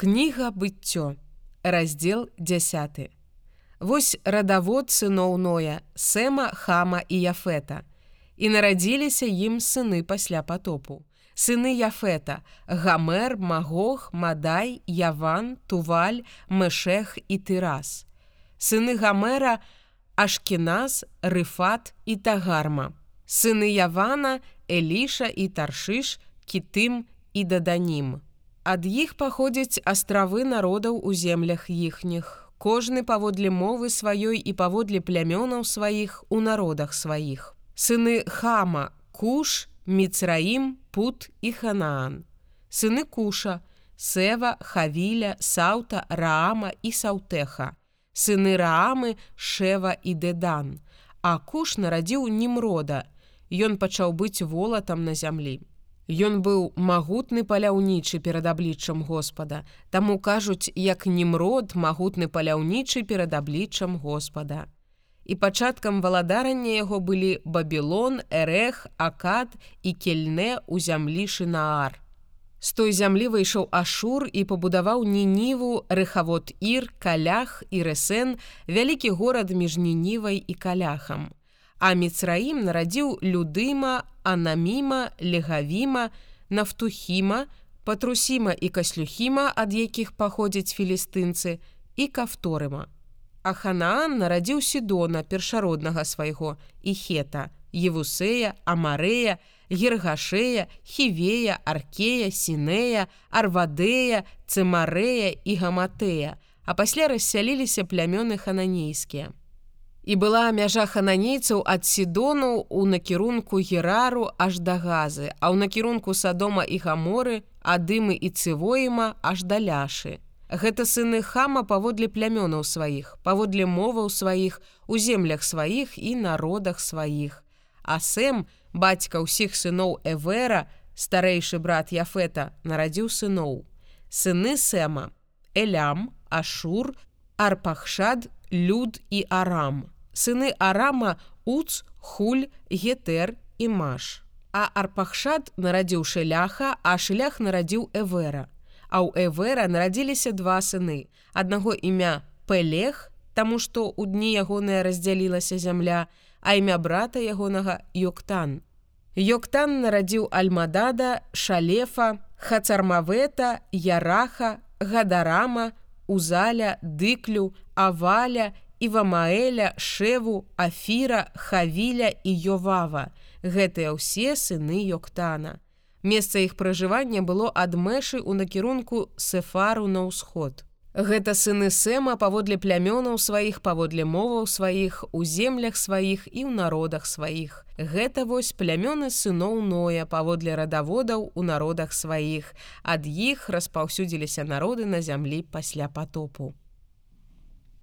Кніга быццё, раздзел 10. Вось радавод сыноў Ноя, Сэма, Хама і Яфета. І нарадзіліся ім сыны пасля потопу. Сыны Яфета, Гамер, Магог, Мадай, Яван, Туваль, Мэшэх і Тырас. Сыны Гамера, Ашкіназ, Рыфат і Тагарма. Сыны Явана, Эліша і Таршыш, Кітым і Даданім. Ад іх паходзяць астравы народаў у землях іхніх. Кожны паводле мовы сваёй і паводле плямёнаў сваіх у народах сваіх. Сыны Хама, Куш, Міцраім, Пут і Ханаан. Сыны Куша, Сева, Хавіля, Саўта, Раама і Саўтэха. Сыны Раамы, Шева і Дэдан. А Куш нарадзіў Німрода. Ён пачаў быць волатам на зямлі. Ён быў магутны паляўнічы перад абліччам Господа. Таму кажуць, як Німрод магутны паляўнічы перад абліччам Господа. І пачаткам валадарання яго былі Бабілон, Эрэх, Акад і кельне ў зямлі Шнаар. З той зямлі выйшаў Ашур і пабудаваў Нініву, рэхавод Ір, калях і рэсэн, вялікі горад між Нінівай і каляхам. А Міцраім нарадзіў Людыма, Анаміма, Легавіма, Нафтухіма, Патрусіма і каслюхіма, ад якіх паходзяць філістынцы і кафторыма. А Ханаан нарадзіў Сідона першароднага свайго і хета, Евусея, Амарея, Гергашея, Хівея, Аркея, Сінея, Арвадея, Цемарея і Гаматэя, а пасля рассяліліся плямёны хананейскія. І была мяжа хананейцаў ад Сідону ў накірунку Герару аж да газы, а ў накірунку садома і гаморы, адымы і цывоіма аж да ляшы. Гэта сыны хама паводле плямёнаў сваіх, паводле моваў сваіх, у землях сваіх і народах сваіх. А Сэм, бацька ўсіх сыноў Эвера, старэйшы брат Яфета, нарадзіў сыноў. Сыны Сэма, Элям, Ашур, Арпахшад, Люд і Арам. Сыны Арама Уц, Хуль, Гетер і Маш. А Арпахшад нарадзіў шляха, а шлях нарадзіў Эвера. А ў Эвера нарадзіліся два сыны. Аднаго імя Пелех, таму што ў дні ягоная раздзялілася зямля, а імя брата ягонага Йоктан. Йоктан нарадзіў Альмадада, Шалефа, Хацармавета, Яраха, Гадарама, Узаля, дыклю, аваля, Івамаэля, Шеву, Афіра, Хавіля і Йовава. Гэтыя ўсе сыны Йоктана. Месца іх пражывання было ад мэшы ў накірунку Сефару на ўсход. Гэта сыны Сэма паводле плямёнаў сваіх, паводле моваў сваіх, у землях сваіх і ў народах сваіх. Гэта вось плямёны сыноў Ноя паводле радаводаў у народах сваіх. Ад іх распаўсюдзіліся народы на зямлі пасля потопу.